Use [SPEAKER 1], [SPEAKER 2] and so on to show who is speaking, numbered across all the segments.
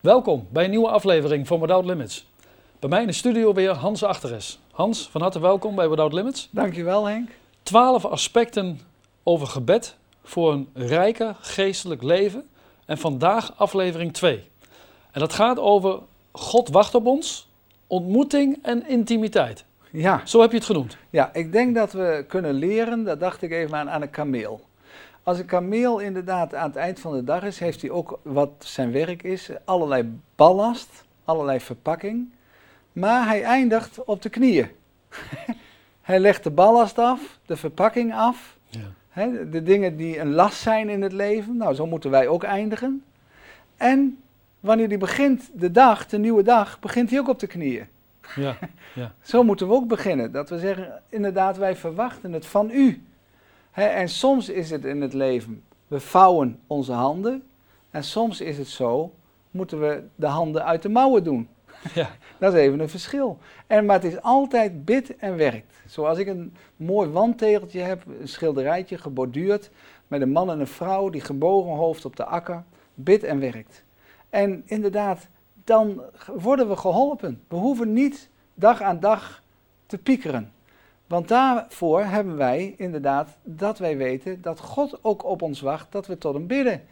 [SPEAKER 1] Welkom bij een nieuwe aflevering van Without Limits. Bij mij in de studio weer Hans Achteres. Hans, van harte welkom bij Without Limits.
[SPEAKER 2] Dankjewel Henk.
[SPEAKER 1] Twaalf aspecten over gebed voor een rijker geestelijk leven. En vandaag aflevering 2. En dat gaat over God wacht op ons, ontmoeting en intimiteit.
[SPEAKER 2] Ja,
[SPEAKER 1] Zo heb je het genoemd.
[SPEAKER 2] ja, ik denk dat we kunnen leren, dat dacht ik even aan, aan een kameel. Als een kameel inderdaad aan het eind van de dag is, heeft hij ook wat zijn werk is, allerlei ballast, allerlei verpakking. Maar hij eindigt op de knieën. hij legt de ballast af, de verpakking af,
[SPEAKER 1] Ja.
[SPEAKER 2] de dingen die een last zijn in het leven. Nou, zo moeten wij ook eindigen. En wanneer hij begint, de dag, de nieuwe dag, begint hij ook op de knieën.
[SPEAKER 1] Ja. ja.
[SPEAKER 2] Zo moeten we ook beginnen. Dat we zeggen, inderdaad, wij verwachten het van u. En soms is het in het leven, we vouwen onze handen. En soms is het zo, moeten we de handen uit de mouwen doen.
[SPEAKER 1] ja.
[SPEAKER 2] Dat is even een verschil. En, maar het is altijd bid en werkt. Zoals ik een mooi wandtegeltje heb, een schilderijtje geborduurd. Met een man en een vrouw die gebogen hoofd op de akker. Bid en werkt. En inderdaad, dan worden we geholpen. We hoeven niet dag aan dag te piekeren. Want daarvoor hebben wij inderdaad dat wij weten dat God ook op ons wacht, dat we tot hem bidden.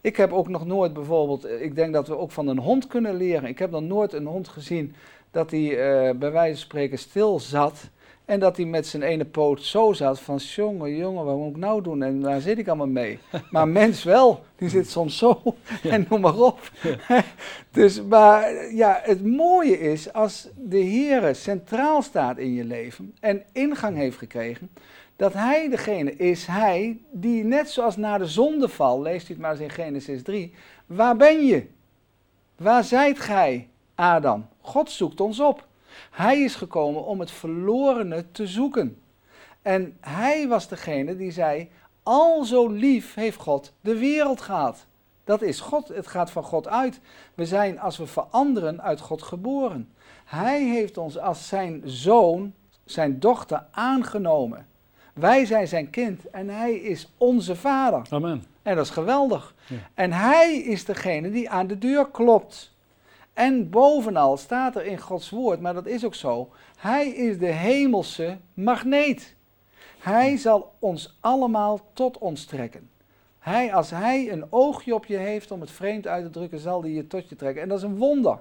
[SPEAKER 2] Ik heb ook nog nooit bijvoorbeeld, eh, ik denk dat we ook van een hond kunnen leren. Ik heb nog nooit een hond gezien dat hij eh, bij wijze van spreken stil zat. En dat hij met zijn ene poot zo zat van, jongen, jongen, wat moet ik nou doen? En waar zit ik allemaal mee? Maar mens wel, die zit soms zo en noem maar op. dus, maar ja, het mooie is als de Heer centraal staat in je leven en ingang heeft gekregen, dat Hij degene is, Hij, die net zoals na de zondeval, leest u het maar eens in Genesis 3, waar ben je? Waar zijt gij, Adam? God zoekt ons op. Hij is gekomen om het verlorene te zoeken. En hij was degene die zei, al zo lief heeft God de wereld gehad. Dat is God, het gaat van God uit. We zijn, als we veranderen, uit God geboren. Hij heeft ons als zijn zoon, zijn dochter aangenomen. Wij zijn zijn kind en hij is onze vader.
[SPEAKER 1] Amen.
[SPEAKER 2] En dat is geweldig.
[SPEAKER 1] Ja.
[SPEAKER 2] En hij is degene die aan de deur klopt. En bovenal staat er in Gods woord, maar dat is ook zo. Hij is de hemelse magneet. Hij zal ons allemaal tot ons trekken. Hij, als hij een oogje op je heeft, om het vreemd uit te drukken, zal hij je tot je trekken. En dat is een wonder.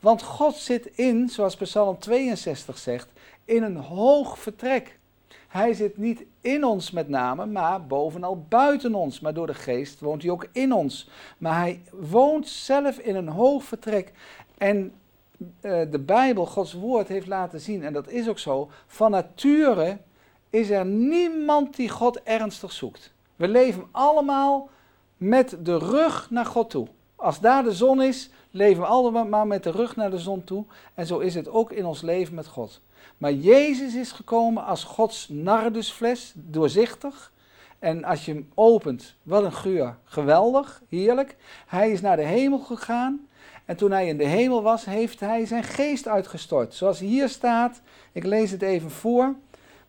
[SPEAKER 2] Want God zit in, zoals Psalm 62 zegt, in een hoog vertrek. Hij zit niet in ons met name, maar bovenal buiten ons. Maar door de geest woont hij ook in ons. Maar hij woont zelf in een hoog vertrek. En eh, de Bijbel, Gods woord, heeft laten zien, en dat is ook zo, van nature is er niemand die God ernstig zoekt. We leven allemaal met de rug naar God toe. Als daar de zon is, leven allemaal met de rug naar de zon toe. En zo is het ook in ons leven met God. Maar Jezus is gekomen als Gods nardusfles, doorzichtig. En als je hem opent, wat een geur. Geweldig, heerlijk. Hij is naar de hemel gegaan. En toen hij in de hemel was, heeft hij zijn geest uitgestort. Zoals hier staat, ik lees het even voor.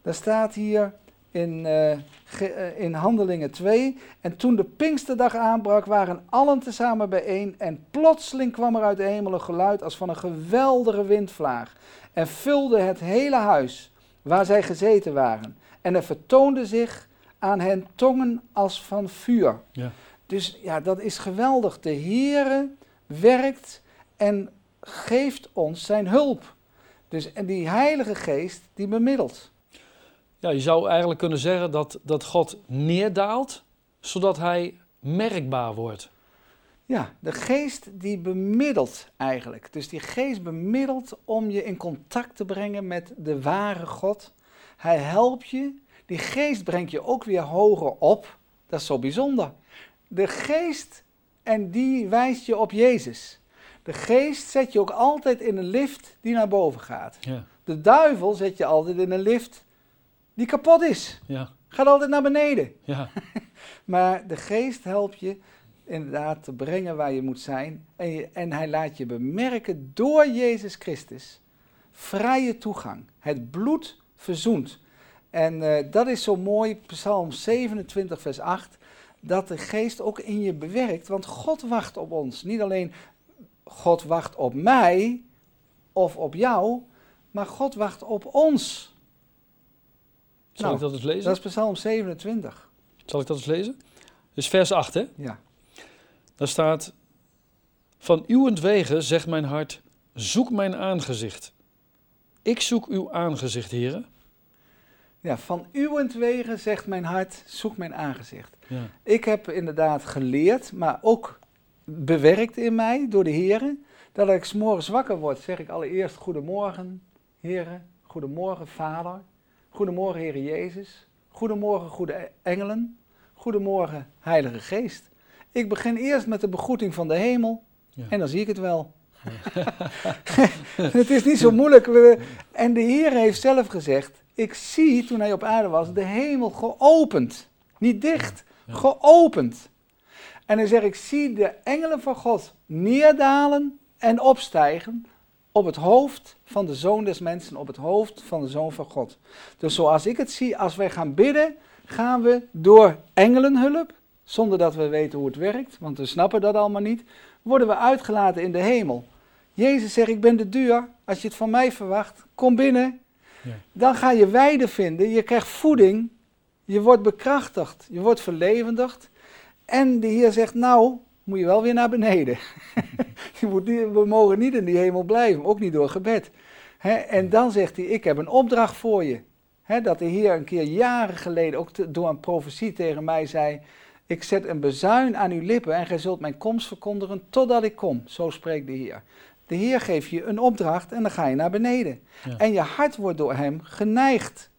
[SPEAKER 2] Daar staat hier in, eh, eh, in Handelingen 2. En toen de Pinksterdag aanbrak, waren allen tezamen bijeen. En plotseling kwam er uit de hemel een geluid als van een geweldige windvlaag. En vulde het hele huis waar zij gezeten waren. En er vertoonde zich aan hen tongen als van vuur.
[SPEAKER 1] Ja.
[SPEAKER 2] Dus ja, dat is geweldig. De Heere werkt en geeft ons zijn hulp. Dus, en die Heilige Geest, die bemiddelt.
[SPEAKER 1] Ja, je zou eigenlijk kunnen zeggen dat, dat God neerdaalt, zodat hij merkbaar wordt.
[SPEAKER 2] Ja, de geest die bemiddelt eigenlijk. Dus die geest bemiddelt om je in contact te brengen met de ware God. Hij helpt je. Die geest brengt je ook weer hoger op. Dat is zo bijzonder. De geest, en die wijst je op Jezus. De geest zet je ook altijd in een lift die naar boven gaat.
[SPEAKER 1] Ja,
[SPEAKER 2] De duivel zet je altijd in een lift die kapot is.
[SPEAKER 1] ja,
[SPEAKER 2] Gaat altijd naar beneden.
[SPEAKER 1] ja.
[SPEAKER 2] Maar de geest helpt je inderdaad te brengen waar je moet zijn. En, je- en hij laat je bemerken door Jezus Christus vrije toegang. Het bloed verzoent. En eh, dat is zo mooi, Psalm 27, vers 8, dat de geest ook in je bewerkt. Want God wacht op ons. Niet alleen God wacht op mij of op jou, maar God wacht op ons.
[SPEAKER 1] Zal
[SPEAKER 2] Nou,
[SPEAKER 1] ik dat eens lezen?
[SPEAKER 2] Dat is Psalm 27.
[SPEAKER 1] Zal ik dat eens lezen? Dus vers 8, hè?
[SPEAKER 2] Ja.
[SPEAKER 1] Daar staat: Van uwentwege zegt mijn hart: zoek mijn aangezicht. Ik zoek uw aangezicht, heren.
[SPEAKER 2] ja, van uwentwege zegt mijn hart, zoek mijn aangezicht.
[SPEAKER 1] Ja.
[SPEAKER 2] Ik heb inderdaad geleerd, maar ook bewerkt in mij door de heren, dat ik 's morgens wakker word, zeg ik allereerst goedemorgen, heren, goedemorgen, vader, goedemorgen, Heer Jezus, goedemorgen, goede engelen, goedemorgen, Heilige Geest. Ik begin eerst met de begroeting van de hemel
[SPEAKER 1] Ja.
[SPEAKER 2] en dan zie ik het wel. het is niet zo moeilijk. We- En de Heer heeft zelf gezegd, ik zie toen hij op aarde was de hemel geopend. Niet dicht,
[SPEAKER 1] Ja.
[SPEAKER 2] geopend. En dan zeg ik, zie de engelen van God neerdalen en opstijgen op het hoofd van de Zoon des Mensen, op het hoofd van de Zoon van God. Dus zoals ik het zie, als wij gaan bidden, gaan we door engelenhulp, zonder dat we weten hoe het werkt, want we snappen dat allemaal niet, worden we uitgelaten in de hemel. Jezus zegt, ik ben de deur, als je het van mij verwacht, kom binnen.
[SPEAKER 1] Ja.
[SPEAKER 2] Dan ga je weide vinden, je krijgt voeding, je wordt bekrachtigd, je wordt verlevendigd. En de Heer zegt, nou, moet je wel weer naar beneden. je moet niet, we mogen niet in die hemel blijven, ook niet door gebed. En dan zegt hij, ik heb een opdracht voor je. Dat de Heer een keer jaren geleden, ook te- door een profetie tegen mij zei... Ik zet een bezuin aan uw lippen en gij zult mijn komst verkondigen totdat ik kom. Zo spreekt de Heer. De Heer geeft je een opdracht en dan ga je naar beneden.
[SPEAKER 1] Ja.
[SPEAKER 2] En je hart wordt door hem geneigd.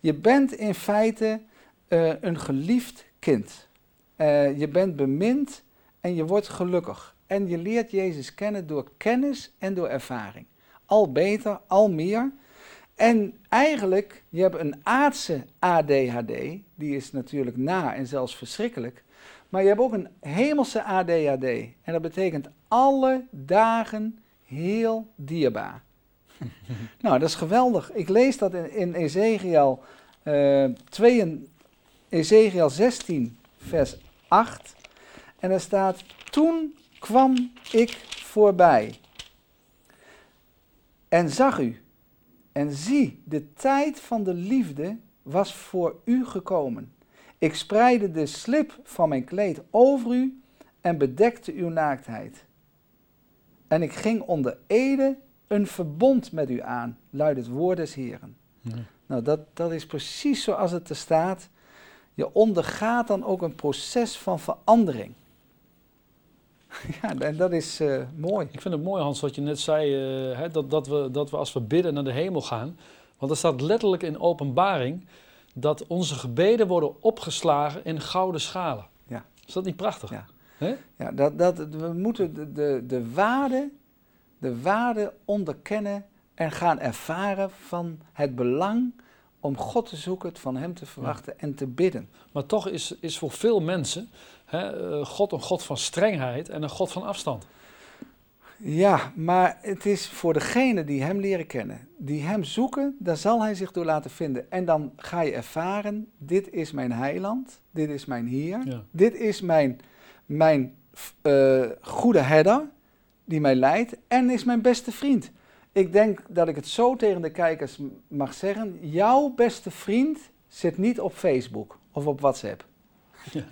[SPEAKER 2] Je bent in feite eh, een geliefd kind. Eh, je bent bemind en je wordt gelukkig. En je leert Jezus kennen door kennis en door ervaring. Al beter, al meer. En eigenlijk, je hebt een aardse ADHD, die is natuurlijk na en zelfs verschrikkelijk. Maar je hebt ook een hemelse ADHD. En dat betekent alle dagen heel dierbaar. nou, dat is geweldig. Ik lees dat in, in Ezekiel, eh, 2 en- Ezekiel 16, vers 8. En er staat, toen kwam ik voorbij en zag u. En zie, de tijd van de liefde was voor u gekomen. Ik spreidde de slip van mijn kleed over u en bedekte uw naaktheid. En ik ging onder ede een verbond met u aan, luidt het woord des Heren.
[SPEAKER 1] Ja.
[SPEAKER 2] Nou, dat, dat is precies zoals het er staat. Je ondergaat dan ook een proces van verandering. ja, en dat is eh, mooi.
[SPEAKER 1] Ik vind het mooi, Hans, wat je net zei, eh, hè, dat, dat, we, dat we als we bidden naar de hemel gaan. Want er staat letterlijk in openbaring dat onze gebeden worden opgeslagen in gouden schalen.
[SPEAKER 2] Ja.
[SPEAKER 1] Is dat niet prachtig?
[SPEAKER 2] Ja. Ja, dat, dat, we moeten de, de, de, waarde, de waarde onderkennen en gaan ervaren van het belang om God te zoeken, het van Hem te verwachten en te bidden.
[SPEAKER 1] Maar toch is, is voor veel mensen God een God van strengheid en een God van afstand.
[SPEAKER 2] Ja, maar het is voor degene die Hem leren kennen, die Hem zoeken, daar zal Hij zich door laten vinden. En dan ga je ervaren, dit is mijn heiland, dit is mijn Heer,
[SPEAKER 1] Ja.
[SPEAKER 2] dit is mijn, mijn eh, goede herder die mij leidt en is mijn beste vriend. Ik denk dat ik het zo tegen de kijkers mag zeggen, jouw beste vriend zit niet op Facebook of op WhatsApp.
[SPEAKER 1] Ja.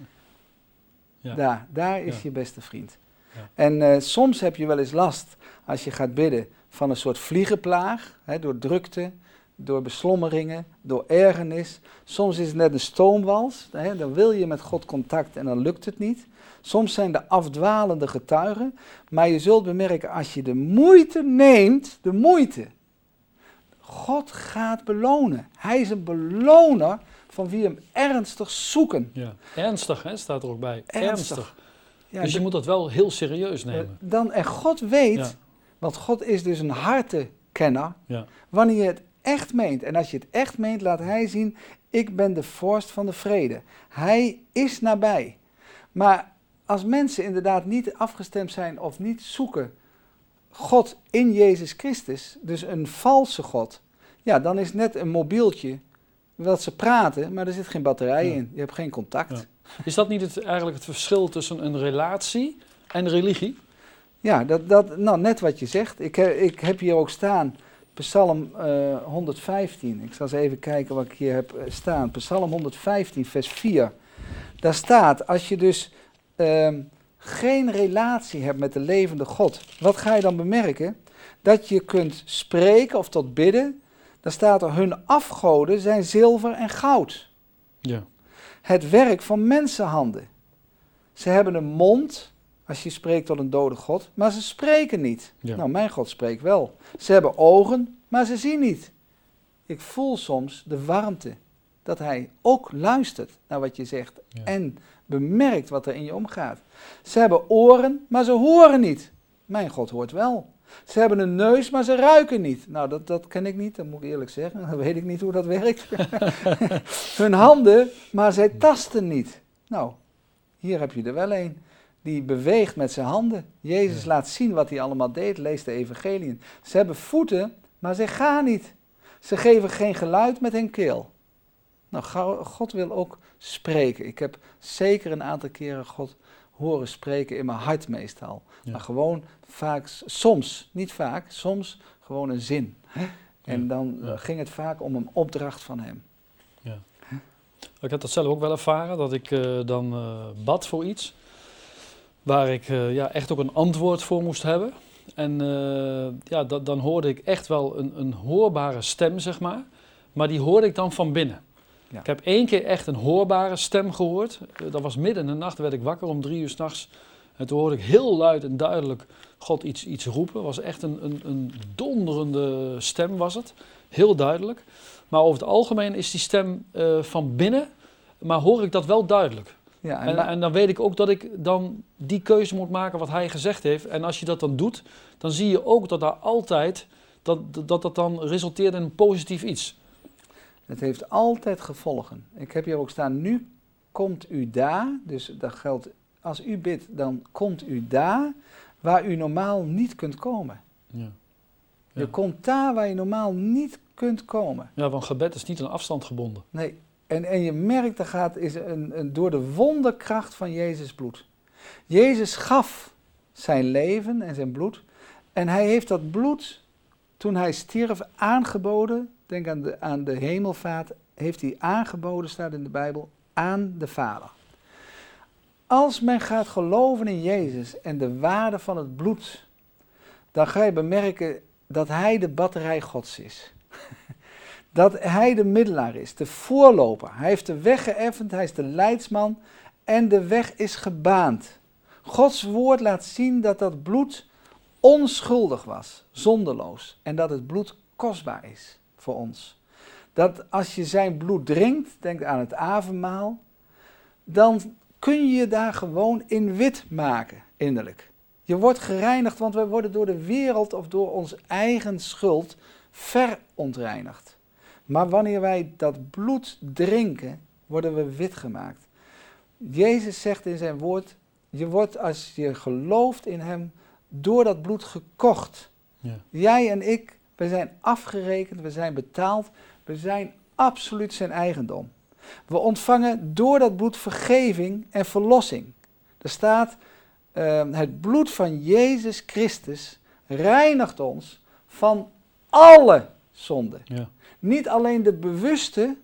[SPEAKER 2] Daar, daar is
[SPEAKER 1] Ja.
[SPEAKER 2] je beste vriend.
[SPEAKER 1] Ja.
[SPEAKER 2] En eh, soms heb je wel eens last als je gaat bidden van een soort vliegenplaag, hè, door drukte, door beslommeringen, door ergernis. Soms is het net een stoomwals, hè, dan wil je met God contact en dan lukt het niet. Soms zijn er afdwalende getuigen, maar je zult bemerken als je de moeite neemt, de moeite, God gaat belonen. Hij is een beloner van wie hem ernstig zoeken.
[SPEAKER 1] Ja. Ernstig, hè, staat er ook bij.
[SPEAKER 2] Ernstig. Ja,
[SPEAKER 1] dus je moet dat wel heel serieus
[SPEAKER 2] eh,
[SPEAKER 1] nemen.
[SPEAKER 2] dan, en God weet,
[SPEAKER 1] Ja.
[SPEAKER 2] want God is dus een hartenkenner,
[SPEAKER 1] Ja.
[SPEAKER 2] wanneer je het echt meent. En als je het echt meent, laat hij zien, ik ben de vorst van de vrede. Hij is nabij. Maar als mensen inderdaad niet afgestemd zijn of niet zoeken God in Jezus Christus, dus een valse God, ja, dan is net een mobieltje wat ze praten, maar er zit geen batterij
[SPEAKER 1] Ja.
[SPEAKER 2] in. Je hebt geen contact.
[SPEAKER 1] Ja. Is dat niet het, eigenlijk het verschil tussen een relatie en religie?
[SPEAKER 2] Ja, dat, dat, nou, net wat je zegt. Ik, ik heb hier ook staan, Psalm eh, 115. Ik zal eens even kijken wat ik hier heb eh, staan. Psalm 115, vers 4. Daar staat, als je dus ehm, geen relatie hebt met de levende God, wat ga je dan bemerken? Dat je kunt spreken of tot bidden. Dan staat er, hun afgoden zijn zilver en goud.
[SPEAKER 1] Ja.
[SPEAKER 2] Het werk van mensenhanden. Ze hebben een mond, als je spreekt tot een dode God, maar ze spreken niet.
[SPEAKER 1] Ja.
[SPEAKER 2] Nou, mijn God spreekt wel. Ze hebben ogen, maar ze zien niet. Ik voel soms de warmte, dat hij ook luistert naar wat je zegt
[SPEAKER 1] Ja.
[SPEAKER 2] en bemerkt wat er in je omgaat. Ze hebben oren, maar ze horen niet. Mijn God hoort wel. Ze hebben een neus, maar ze ruiken niet. Nou, dat, dat ken ik niet, dat moet ik eerlijk zeggen. Dan weet ik niet hoe dat werkt. Hun handen, maar zij tasten niet. Nou, hier heb je er wel een. Die beweegt met zijn handen. Jezus laat zien wat hij allemaal deed. Lees de evangeliën. Ze hebben voeten, maar ze gaan niet. Ze geven geen geluid met hun keel. Nou, God wil ook spreken. Ik heb zeker een aantal keren God horen spreken in mijn hart meestal.
[SPEAKER 1] Ja.
[SPEAKER 2] Maar gewoon vaak, soms, niet vaak, soms gewoon een zin. hè. En
[SPEAKER 1] Ja,
[SPEAKER 2] dan
[SPEAKER 1] ja.
[SPEAKER 2] eh, ging het vaak om een opdracht van hem.
[SPEAKER 1] Ik heb dat zelf ook wel ervaren, dat ik eh, dan eh, bad voor iets. Waar ik ja, echt ook een antwoord voor moest hebben. En ja, dat, dan hoorde ik echt wel een, een hoorbare stem, zeg maar. Maar die hoorde ik dan van binnen.
[SPEAKER 2] Ja.
[SPEAKER 1] Ik heb één keer echt een hoorbare stem gehoord. Eh, dat was midden in de nacht, werd ik wakker om drie uur s'nachts. En toen hoorde ik heel luid en duidelijk God iets, iets roepen. Het was echt een, een, een donderende stem, was het. Heel duidelijk. Maar over het algemeen is die stem eh, van binnen, maar hoor ik dat wel duidelijk.
[SPEAKER 2] Ja, en
[SPEAKER 1] En,
[SPEAKER 2] ma-
[SPEAKER 1] en dan weet ik ook dat ik dan die keuze moet maken wat hij gezegd heeft. En als je dat dan doet, dan zie je ook dat daar altijd, dat dat, dat dan resulteert in een positief iets.
[SPEAKER 2] Het heeft altijd gevolgen. Ik heb hier ook staan, nu komt u daar. Dus dat geldt, als u bidt, dan komt u daar waar u normaal niet kunt komen.
[SPEAKER 1] Ja.
[SPEAKER 2] Je komt daar waar je normaal niet kunt komen.
[SPEAKER 1] ja, want gebed is niet aan afstand gebonden.
[SPEAKER 2] Nee. En, en je merkt, er gaat is een, een, door de wonderkracht van Jezus bloed. Jezus gaf zijn leven en zijn bloed. En hij heeft dat bloed, toen hij stierf, aangeboden. Denk aan de, aan hemelvaart. Heeft hij aangeboden, staat in de Bijbel, aan de Vader. Als men gaat geloven in Jezus en de waarde van het bloed, dan ga je bemerken dat hij de batterij Gods is. dat hij de middelaar is, de voorloper. Hij heeft de weg geëffend, hij is de leidsman en de weg is gebaand. Gods woord laat zien dat dat bloed onschuldig was, zonderloos. En dat het bloed kostbaar is voor ons. Dat als je zijn bloed drinkt, denk aan het avondmaal, dan kun je je daar gewoon in wit maken, innerlijk. Je wordt gereinigd, want wij worden door de wereld of door onze eigen schuld verontreinigd. Maar wanneer wij dat bloed drinken, worden we wit gemaakt. Jezus zegt in zijn woord, je wordt als je gelooft in hem, door dat bloed gekocht.
[SPEAKER 1] Ja.
[SPEAKER 2] Jij en ik, we zijn afgerekend, we zijn betaald, we zijn absoluut zijn eigendom. We ontvangen door dat bloed vergeving en verlossing. Er staat, eh, het bloed van Jezus Christus reinigt ons van alle zonden.
[SPEAKER 1] Ja.
[SPEAKER 2] Niet alleen de bewuste,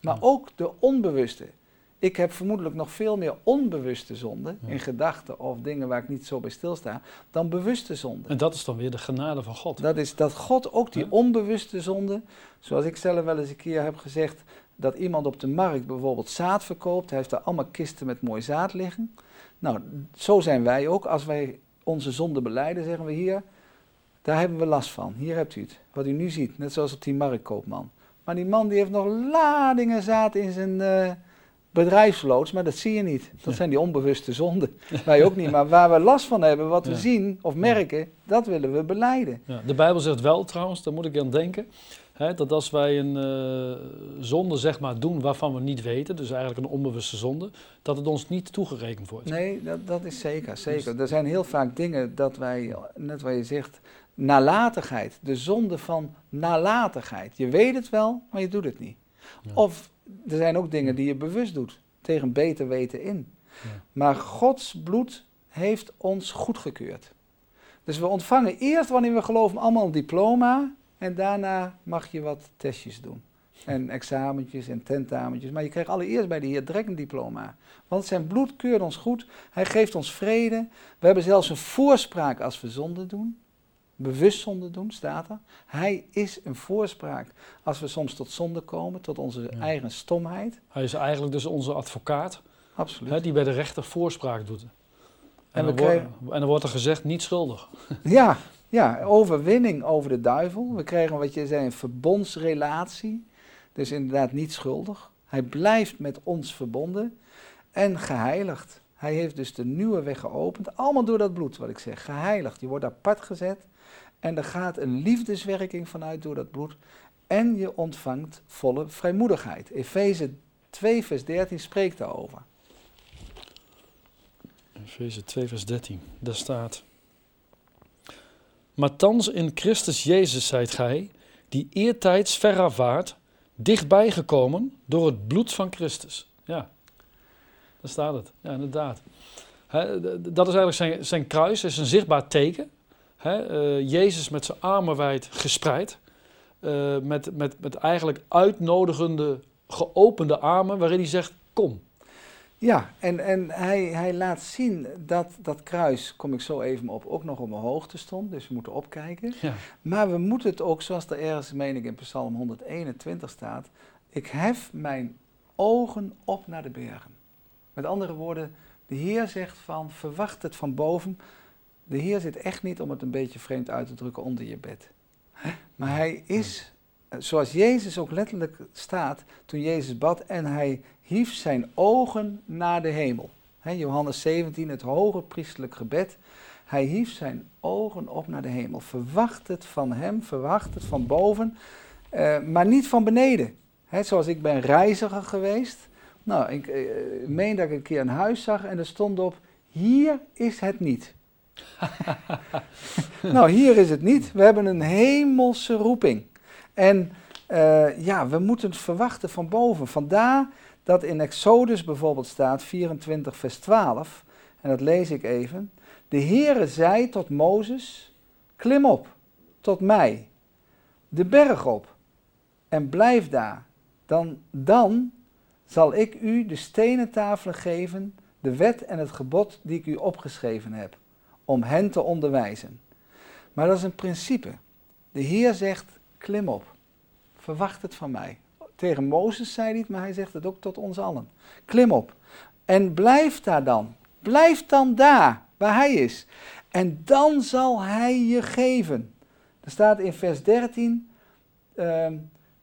[SPEAKER 2] maar
[SPEAKER 1] Ja.
[SPEAKER 2] ook de onbewuste. Ik heb vermoedelijk nog veel meer onbewuste zonden
[SPEAKER 1] Ja.
[SPEAKER 2] in gedachten of dingen waar ik niet zo bij stilsta, dan bewuste zonden.
[SPEAKER 1] En dat is dan weer de genade van God.
[SPEAKER 2] Dat is dat God ook die
[SPEAKER 1] Ja.
[SPEAKER 2] onbewuste zonde, zoals ik zelf wel eens een keer heb gezegd, dat iemand op de markt bijvoorbeeld zaad verkoopt, hij heeft daar allemaal kisten met mooi zaad liggen. Nou, zo zijn wij ook. Als wij onze zonde beleiden, zeggen we hier, daar hebben we last van. Hier hebt u het, wat u nu ziet, net zoals op die marktkoopman. Maar die man die heeft nog ladingen zaad in zijn eh, bedrijfsloods, maar dat zie je niet. Dat zijn die onbewuste zonden. Wij ook niet, maar waar we last van hebben, wat we
[SPEAKER 1] Ja.
[SPEAKER 2] zien of merken, dat willen we beleiden.
[SPEAKER 1] Ja, de Bijbel zegt wel trouwens, daar moet ik aan denken, hè, dat als wij een eh, zonde zeg maar doen waarvan we niet weten, dus eigenlijk een onbewuste zonde, dat het ons niet toegerekend wordt.
[SPEAKER 2] Nee, dat, dat is zeker, zeker. Er zijn heel vaak dingen dat wij, net wat je zegt, nalatigheid. De zonde van nalatigheid. Je weet het wel, maar je doet het niet.
[SPEAKER 1] Ja.
[SPEAKER 2] Of er zijn ook dingen die je bewust doet, tegen beter weten in.
[SPEAKER 1] Ja.
[SPEAKER 2] Maar Gods bloed heeft ons goedgekeurd. Dus we ontvangen eerst wanneer we geloven allemaal een diploma en daarna mag je wat testjes doen. En examentjes en tentamentjes. Maar je krijgt allereerst bij de Heer direct een diploma. Want zijn bloed keurt ons goed. Hij geeft ons vrede. We hebben zelfs een voorspraak als we zonde doen. Bewust zonde doen, staat er. Hij is een voorspraak als we soms tot zonde komen, tot onze
[SPEAKER 1] Ja.
[SPEAKER 2] eigen stomheid.
[SPEAKER 1] Hij is eigenlijk dus onze advocaat,
[SPEAKER 2] Absoluut.
[SPEAKER 1] hè, die bij de rechter voorspraak doet. En, dan wordt, en dan wordt er gezegd, niet schuldig.
[SPEAKER 2] Ja, ja, overwinning over de duivel. We krijgen wat je zei, een verbondsrelatie. Dus inderdaad niet schuldig. Hij blijft met ons verbonden en geheiligd. Hij heeft dus de nieuwe weg geopend. Allemaal door dat bloed, wat ik zeg. Geheiligd. Je wordt apart gezet. En er gaat een liefdeswerking vanuit door dat bloed. En je ontvangt volle vrijmoedigheid. Efeze 2, vers 13 spreekt daarover.
[SPEAKER 1] Efeze 2, vers 13. Daar staat. Maar thans in Christus Jezus zijt gij, die eertijds veraf waart, dichtbij gekomen door het bloed van Christus. Daar staat het. Ja, inderdaad. Dat is eigenlijk zijn, zijn kruis, is een zichtbaar teken. Eh, Jezus met zijn armen wijd gespreid. eh, met, met, met eigenlijk uitnodigende, geopende armen, waarin hij zegt: Kom.
[SPEAKER 2] Ja, en, en hij, hij laat zien dat dat kruis, kom ik zo even op, ook nog op een hoogte stond. Dus we moeten opkijken.
[SPEAKER 1] Ja.
[SPEAKER 2] Maar we moeten het ook, zoals er ergens, meen ik, in Psalm 121 staat. Ik hef mijn ogen op naar de bergen. Met andere woorden, de Heer zegt van, verwacht het van boven. De Heer zit echt niet, om het een beetje vreemd uit te drukken, onder je bed. Maar hij is, eh, zoals Jezus ook letterlijk staat, toen Jezus bad en hij hief zijn ogen naar de hemel. Johannes 17, het hoge priestelijk gebed. Hij hief zijn ogen op naar de hemel. Verwacht het van hem, verwacht het van boven, eh, maar niet van beneden. Zoals ik ben reiziger geweest. Nou, ik eh, meen dat ik een keer een huis zag en er stond op, hier is het niet. nou, hier is het niet. We hebben een hemelse roeping. En eh, ja, we moeten het verwachten van boven. Vandaar dat in Exodus bijvoorbeeld staat, 24 vers 12, en dat lees ik even. De Heere zei tot Mozes, klim op, tot mij, de berg op, en blijf daar. Dan, dan zal ik u de stenen tafelen geven, de wet en het gebod die ik u opgeschreven heb, om hen te onderwijzen. Maar dat is een principe. De Heer zegt, klim op, verwacht het van mij. Tegen Mozes zei hij het, maar hij zegt het ook tot ons allen. Klim op en blijf daar dan. Blijf dan daar waar hij is. En dan zal hij je geven. Er staat in vers 13 ehm,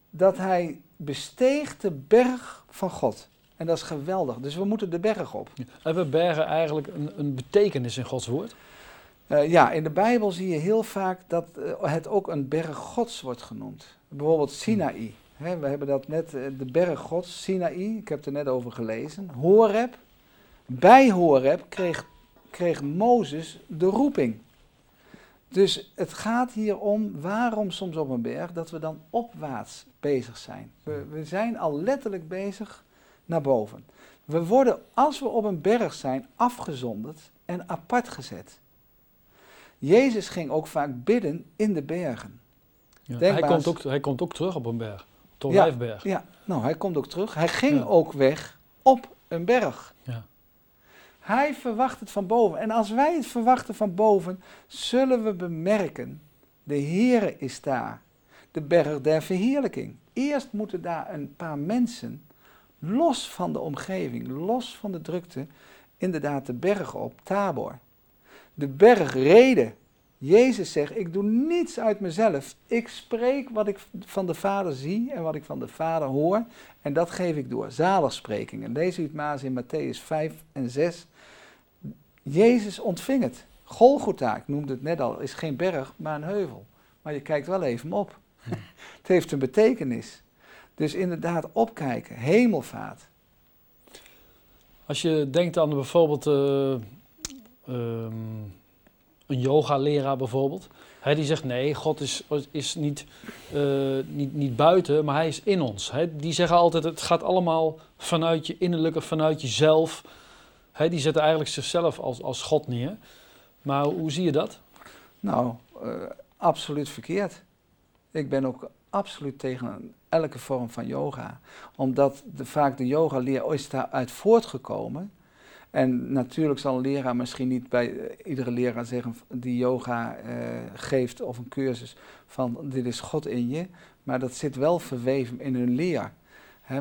[SPEAKER 2] dat hij besteeg de berg van God. En dat is geweldig. Dus we moeten de berg op.
[SPEAKER 1] Hebben bergen eigenlijk een, een betekenis in Gods woord?
[SPEAKER 2] Eh, ja, in de Bijbel zie je heel vaak dat eh, het ook een berg Gods wordt genoemd. Bijvoorbeeld Sinaï. Hè, we hebben dat net, eh, de berg Gods, Sinaï, ik heb het er net over gelezen. Horeb. Bij Horeb kreeg, kreeg Mozes de roeping. Dus het gaat hier om waarom soms op een berg dat we dan opwaarts bezig zijn. We, we zijn al letterlijk bezig naar boven. We worden, als we op een berg zijn, afgezonderd en apart gezet. Jezus ging ook vaak bidden in de bergen.
[SPEAKER 1] Ja. Hij, komt ook, hij komt ook terug op een berg. Tot
[SPEAKER 2] Ja.
[SPEAKER 1] Lijfberg.
[SPEAKER 2] Ja, nou, hij komt ook terug. Hij ging
[SPEAKER 1] Ja.
[SPEAKER 2] ook weg op een berg.
[SPEAKER 1] Ja.
[SPEAKER 2] Hij verwacht het van boven. En als wij het verwachten van boven, zullen we bemerken, de Heere is daar. De berg der verheerlijking. Eerst moeten daar een paar mensen, los van de omgeving, los van de drukte, inderdaad de berg op, Tabor. De berg reden. Jezus zegt, ik doe niets uit mezelf. Ik spreek wat ik van de Vader zie en wat ik van de Vader hoor. En dat geef ik door. Zaligsprekingen. Lees u het maar in Matthäus 5 en 6. Jezus ontving het. Golgotha, ik noemde het net al, is geen berg, maar een heuvel. Maar je kijkt wel even op. het heeft een betekenis. Dus inderdaad opkijken, hemelvaart.
[SPEAKER 1] Als je denkt aan bijvoorbeeld eh, ehm, een yoga-leraar bijvoorbeeld. Hè, die zegt nee, God is, is niet, eh, niet, niet buiten, maar hij is in ons. Hè, die zeggen altijd het gaat allemaal vanuit je innerlijke, vanuit jezelf. Hè, die zetten eigenlijk zichzelf als, als God neer. Maar hoe zie je dat?
[SPEAKER 2] Nou, uh, absoluut verkeerd. Ik ben ook absoluut tegen elke vorm van yoga. Omdat de, vaak de yoga-leer is daaruit voortgekomen. En natuurlijk zal een leraar misschien niet bij eh, iedere leraar zeggen die yoga uh, geeft of een cursus van dit is God in je. Maar dat zit wel verweven in hun leer.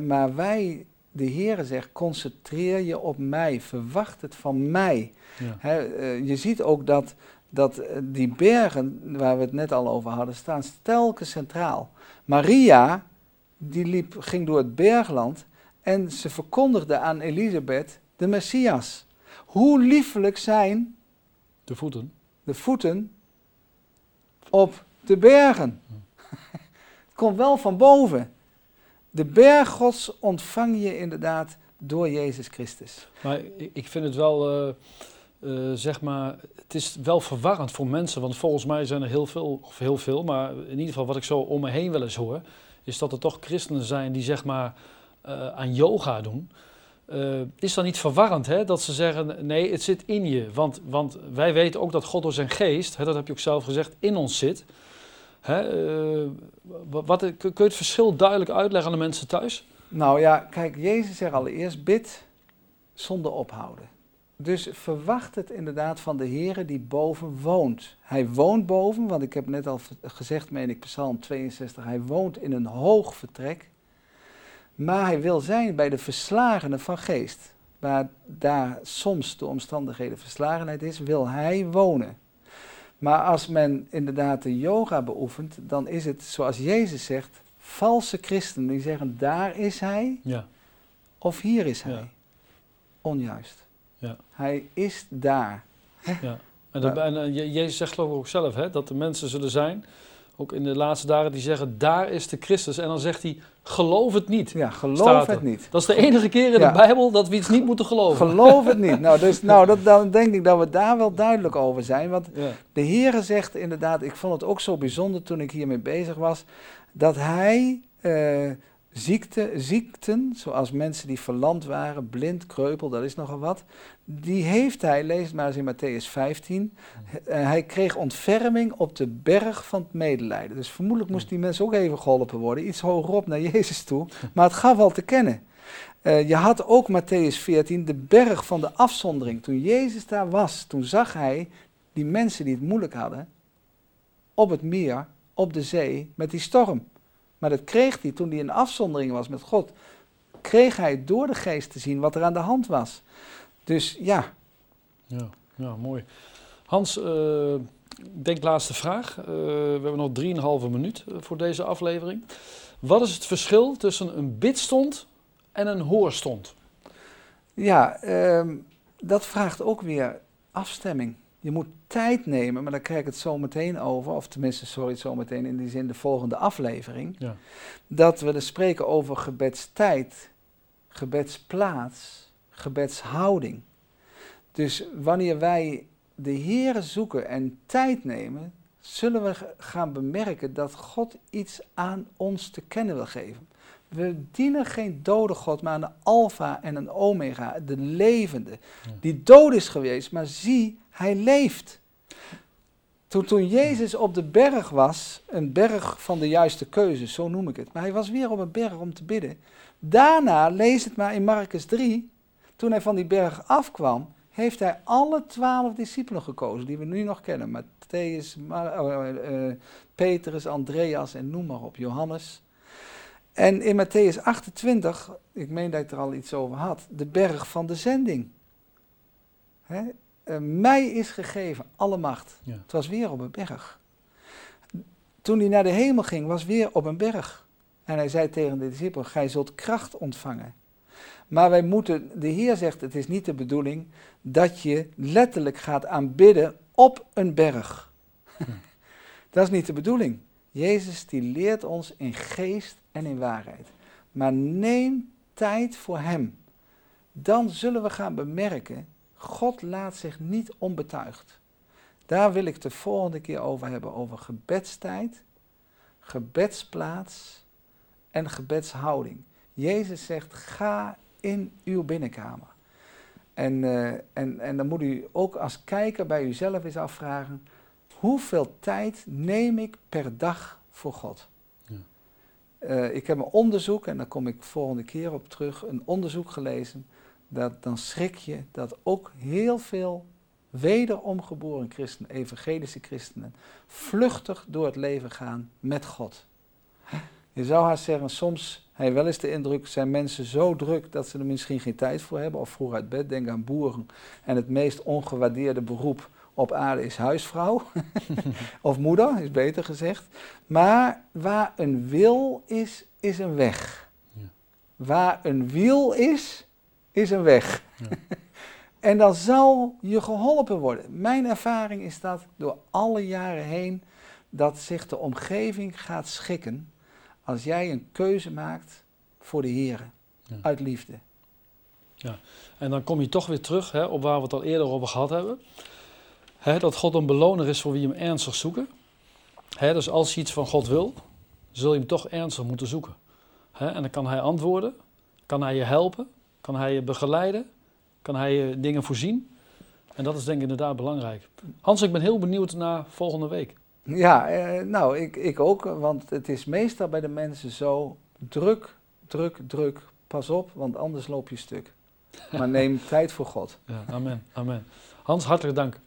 [SPEAKER 2] maar wij, de Heere zegt, concentreer je op mij, verwacht het van mij. Ja. Uh, je ziet ook dat dat eh, die bergen waar we het net al over hadden, staan telkens centraal. Maria, die liep, ging door het bergland en ze verkondigde aan Elisabeth de Messias. Hoe liefelijk zijn
[SPEAKER 1] de voeten,
[SPEAKER 2] de voeten op de bergen. het komt wel van boven. De berg Gods ontvang je inderdaad door Jezus Christus.
[SPEAKER 1] Maar ik vind het wel... Uh uh, zeg maar, het is wel verwarrend voor mensen, want volgens mij zijn er heel veel, of heel veel, maar in ieder geval wat ik zo om me heen wel eens hoor, is dat er toch christenen zijn die zeg maar uh, aan yoga doen. Uh, is dan niet verwarrend hè, dat ze zeggen, nee, het zit in je. Want, want wij weten ook dat God door zijn geest, hè, dat heb je ook zelf gezegd, in ons zit. Hè, wat, kun je het verschil duidelijk uitleggen aan de mensen thuis?
[SPEAKER 2] Nou ja, kijk, Jezus zegt allereerst, bid zonder ophouden. Dus verwacht het inderdaad van de Heer die boven woont. Hij woont boven, want ik heb net al gezegd, meen ik, Psalm 62, hij woont in een hoog vertrek. Maar hij wil zijn bij de verslagenen van geest. Waar daar soms de omstandigheden verslagenheid is, wil hij wonen. Maar als men inderdaad de yoga beoefent, dan is het zoals Jezus zegt, valse christenen die zeggen daar is hij ja. of hier is hij. Ja. Onjuist. Ja. Hij is daar.
[SPEAKER 1] Ja. En, en uh, Jezus zegt geloof ik ook zelf hè, dat er mensen zullen zijn, ook in de laatste dagen, die zeggen daar is de Christus. En dan zegt hij geloof het niet.
[SPEAKER 2] Ja, geloof het niet.
[SPEAKER 1] Dat is de enige keer in de Bijbel dat we iets niet moeten geloven.
[SPEAKER 2] Geloof het niet. Nou, dus, nou dat, dan denk ik dat we daar wel duidelijk over zijn. Want de Heere zegt inderdaad, ik vond het ook zo bijzonder toen ik hiermee bezig was, dat hij... Uh, Ziekte, ziekten, zoals mensen die verlamd waren, blind, kreupel, dat is nogal wat, die heeft hij, lees maar eens in Matthäus 15, eh, hij kreeg ontferming op de berg van het medelijden. Dus vermoedelijk moest die mensen ook even geholpen worden, iets hogerop naar Jezus toe, maar het gaf al te kennen. Uh, je had ook Matthäus 14, de berg van de afzondering. Toen Jezus daar was, toen zag hij die mensen die het moeilijk hadden, op het meer, op de zee, met die storm. Maar dat kreeg hij toen hij in afzondering was met God. Kreeg hij door de geest te zien wat er aan de hand was. Dus ja.
[SPEAKER 1] Ja, ja mooi. Hans, uh, denk laatste vraag. Uh, we hebben nog 3,5 minuut eh, voor deze aflevering. Wat is het verschil tussen een bidstond en een hoorstond?
[SPEAKER 2] Ja, uh, dat vraagt ook weer afstemming. Je moet tijd nemen, maar daar krijg ik het zo meteen over, of tenminste, sorry, zo meteen in die zin de volgende aflevering. Ja. Dat we dus spreken over gebedstijd, gebedsplaats, gebedshouding. Dus wanneer wij de Heer zoeken en tijd nemen, zullen we gaan bemerken dat God iets aan ons te kennen wil geven. We dienen geen dode God, maar een alfa en een omega, de levende, die dood is geweest, maar zie, hij leeft. Toen, toen Jezus op de berg was, een berg van de juiste keuze, zo noem ik het, maar hij was weer op een berg om te bidden. Daarna, lees het maar in Marcus 3, toen hij van die berg afkwam, heeft hij alle twaalf discipelen gekozen, die we nu nog kennen. Matthäus, uh, Petrus, Andreas en noem maar op, Johannes. En in Matthäus 28, ik meen dat ik er al iets over had, de berg van de zending. Hè? Uh, mij is gegeven alle macht. Het was weer op een berg. Toen hij naar de hemel ging, was weer op een berg. En hij zei tegen de discipelen, gij zult kracht ontvangen. Maar wij moeten, de Heer zegt, het is niet de bedoeling dat je letterlijk gaat aanbidden op een berg. dat is niet de bedoeling. Jezus die leert ons in geest en in waarheid. Maar neem tijd voor Hem. Dan zullen we gaan bemerken, God laat zich niet onbetuigd. Daar wil ik de volgende keer over hebben, over gebedstijd, gebedsplaats en gebedshouding. Jezus zegt, ga in uw binnenkamer. En, uh, en, en dan moet u ook als kijker bij uzelf eens afvragen, Hoeveel tijd neem ik per dag voor God?
[SPEAKER 1] Ja.
[SPEAKER 2] Eh, ik heb een onderzoek, en daar kom ik volgende keer op terug, een onderzoek gelezen. Dat, dan schrik je dat ook heel veel wederom geboren christenen, evangelische christenen, vluchtig door het leven gaan met God. Je zou haast zeggen, soms heb je wel eens de indruk, zijn mensen zo druk dat ze er misschien geen tijd voor hebben. Of vroeg uit bed, denk aan boeren. En het meest ongewaardeerde beroep op aarde is huisvrouw. of moeder, is beter gezegd. Maar waar een wil is, is een weg.
[SPEAKER 1] Ja.
[SPEAKER 2] Waar een wiel is, is een weg.
[SPEAKER 1] Ja.
[SPEAKER 2] en dan zal je geholpen worden. Mijn ervaring is dat door alle jaren heen dat zich de omgeving gaat schikken als jij een keuze maakt voor de Heer
[SPEAKER 1] Ja.
[SPEAKER 2] uit liefde.
[SPEAKER 1] En dan kom je toch weer terug hè, op waar we het al eerder over gehad hebben. Hè, dat God een beloner is voor wie hem ernstig zoeken. Hè, dus als je iets van God wil, zul je hem toch ernstig moeten zoeken. Hè, en dan kan hij antwoorden, kan hij je helpen, kan hij je begeleiden, kan hij je dingen voorzien. En dat is denk ik inderdaad belangrijk. Hans, ik ben heel benieuwd naar volgende week.
[SPEAKER 2] Ja, eh, nou, ik, ik ook, want het is meestal bij de mensen zo druk, druk, druk. Pas op, want anders loop je stuk. Maar neem tijd voor God.
[SPEAKER 1] Ja, amen, amen. Hans, hartelijk dank.